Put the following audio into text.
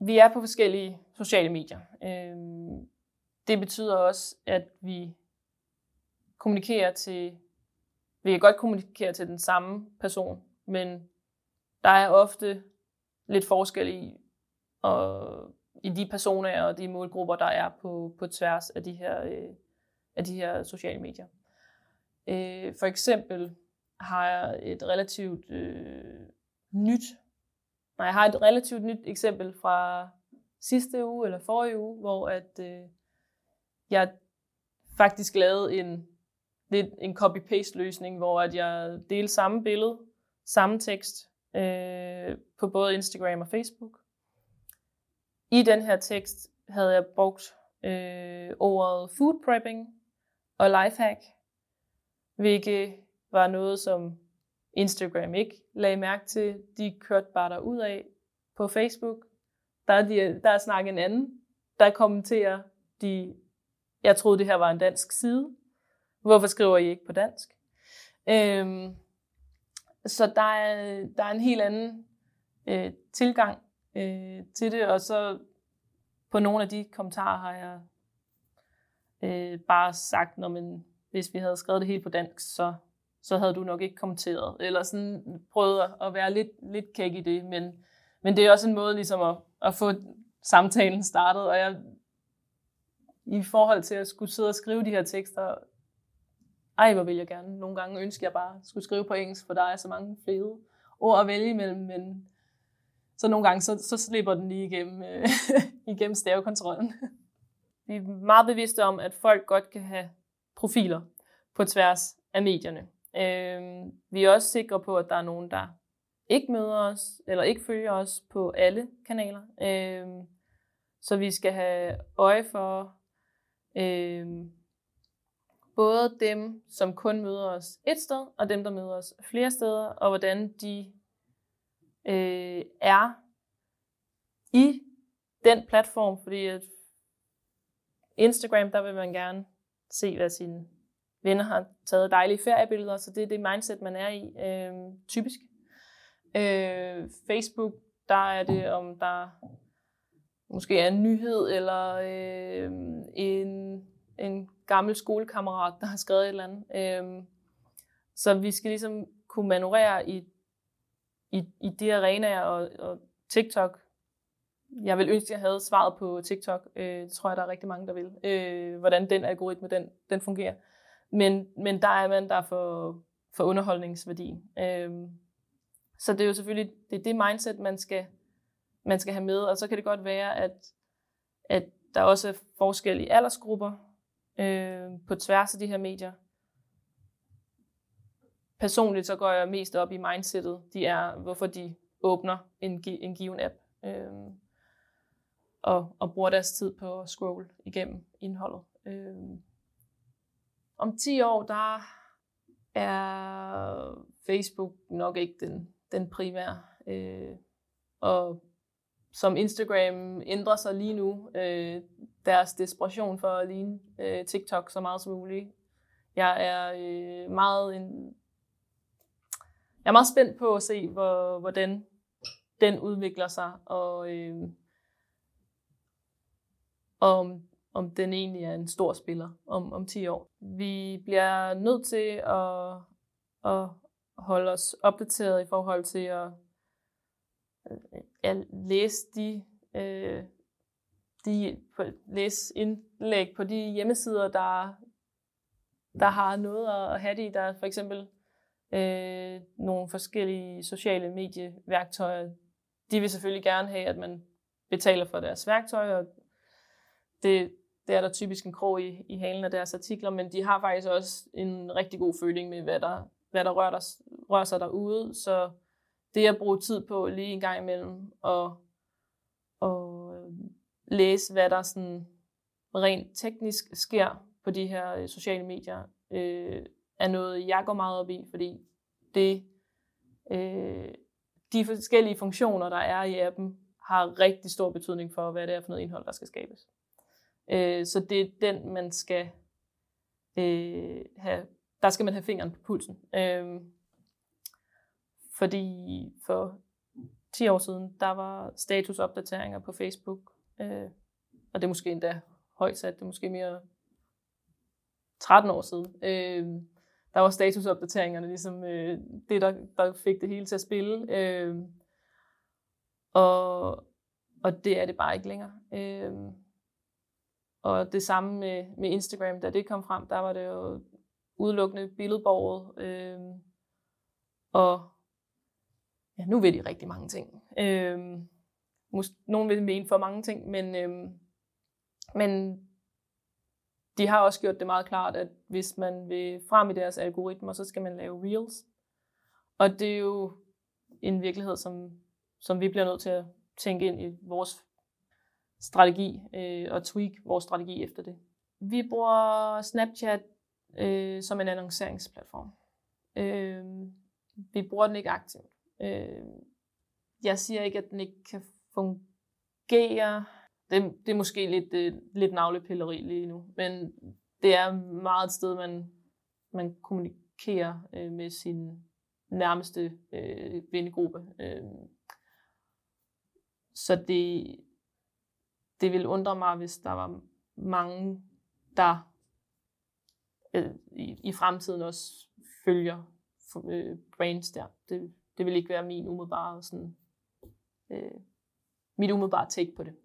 vi er på forskellige sociale medier. Øhm, det betyder også, at vi kommunikerer til, vi kan godt kommunikere til den samme person, men der er ofte lidt forskel i, og, i de personer og de målgrupper, der er på, på tværs af de her, øh, af de her sociale medier. Øh, for eksempel har jeg et relativt øh, nyt, nej, jeg har et relativt nyt eksempel fra sidste uge eller forrige uge, hvor at øh, jeg faktisk lavede en lidt en copy-paste løsning, hvor at jeg delte samme billede, samme tekst øh, på både Instagram og Facebook. I den her tekst havde jeg brugt øh, ordet food prepping og lifehack, hvilket var noget, som Instagram ikke lagde mærke til. De kørte bare der ud af på Facebook. Der er, de, der er snakket en anden, der kommenterer, de, jeg troede, det her var en dansk side. Hvorfor skriver I ikke på dansk? Øhm, så der er, der er en helt anden øh, tilgang øh, til det, og så på nogle af de kommentarer har jeg øh, bare sagt, når man, hvis vi havde skrevet det helt på dansk, så, så havde du nok ikke kommenteret. Eller sådan prøvet at være lidt, lidt kæk i det, men, men det er også en måde ligesom at, at få samtalen startet, og jeg i forhold til at skulle sidde og skrive de her tekster, ej, hvor vil jeg gerne. Nogle gange ønsker jeg bare at skulle skrive på engelsk, for der er så mange fede ord at vælge imellem, men så nogle gange, så, så slipper den lige igennem, øh, igennem stavekontrollen. Vi er meget bevidste om, at folk godt kan have profiler på tværs af medierne. Øh, vi er også sikre på, at der er nogen, der ikke møder os, eller ikke følger os på alle kanaler. Øh, så vi skal have øje for øh, både dem, som kun møder os et sted, og dem, der møder os flere steder, og hvordan de øh, er i den platform, fordi at Instagram, der vil man gerne se, hvad sine venner har taget dejlige feriebilleder, så det er det mindset, man er i, øh, typisk. Øh, Facebook, der er det, om der måske er en nyhed, eller øh, en, en gammel skolekammerat, der har skrevet et eller andet. Øh, så vi skal ligesom kunne manøvrere i i, i de arenaer og, og TikTok. Jeg vil ønske, at jeg havde svaret på TikTok. Øh, det tror jeg, der er rigtig mange, der vil. Øh, hvordan den algoritme, den, den fungerer. Men, men der er man der for, for underholdningsværdi. Øhm, så det er jo selvfølgelig det, er det mindset, man skal, man skal have med. Og så kan det godt være, at, at der også er forskel i aldersgrupper øh, på tværs af de her medier personligt så går jeg mest op i mindsetet. De er, hvorfor de åbner en, en given app. Øh, og, og bruger deres tid på at scroll igennem indholdet. Øh, om 10 år, der er Facebook nok ikke den, den primære. Øh, og som Instagram ændrer sig lige nu, øh, deres desperation for at ligne øh, TikTok så meget som muligt. Jeg er øh, meget en, jeg er meget spændt på at se, hvor, hvordan den udvikler sig, og øh, om, om den egentlig er en stor spiller om, om 10 år. Vi bliver nødt til at, at holde os opdateret i forhold til at, at læse de, øh, de læse indlæg på de hjemmesider, der, der har noget at have det i. Der er for eksempel øh, nogle forskellige sociale medieværktøjer. De vil selvfølgelig gerne have, at man betaler for deres værktøj, og det, det er der typisk en krog i, i halen af deres artikler, men de har faktisk også en rigtig god føling med, hvad der, hvad der rører, der, rører sig derude. Så det at bruge tid på lige en gang imellem og, og øh, læse, hvad der sådan rent teknisk sker på de her øh, sociale medier, øh, er noget, jeg går meget op i, fordi det, øh, de forskellige funktioner, der er i appen, har rigtig stor betydning for, hvad det er for noget indhold, der skal skabes. Øh, så det er den, man skal øh, have, der skal man have fingeren på pulsen. Øh, fordi for 10 år siden, der var statusopdateringer på Facebook. Øh, og det er måske endda højt sat, det er måske mere 13 år siden. Øh, der var statusopdateringerne ligesom øh, det, der, der fik det hele til at spille. Øh, og, og det er det bare ikke længere. Øh, og det samme med, med Instagram, da det kom frem, der var det jo udelukkende billedborget. Øh, og ja, nu ved de rigtig mange ting. Øh, måske, nogen vil mene for mange ting, men, øh, men de har også gjort det meget klart, at hvis man vil frem i deres algoritmer, så skal man lave reels. Og det er jo en virkelighed, som, som vi bliver nødt til at tænke ind i vores strategi øh, og tweak vores strategi efter det. Vi bruger Snapchat øh, som en annonceringsplatform. Øh, vi bruger den ikke aktivt. Øh, jeg siger ikke, at den ikke kan fungere. Det, det er måske lidt, øh, lidt navlepilleri lige nu, men det er meget et sted, man, man kommunikerer øh, med sin nærmeste øh, vennegruppe. Øh, så det, det vil undre mig, hvis der var mange, der øh, i, i fremtiden også følger øh, brands der. Det, det vil ikke være min umiddelbare sådan, øh, mit umiddelbare take på det.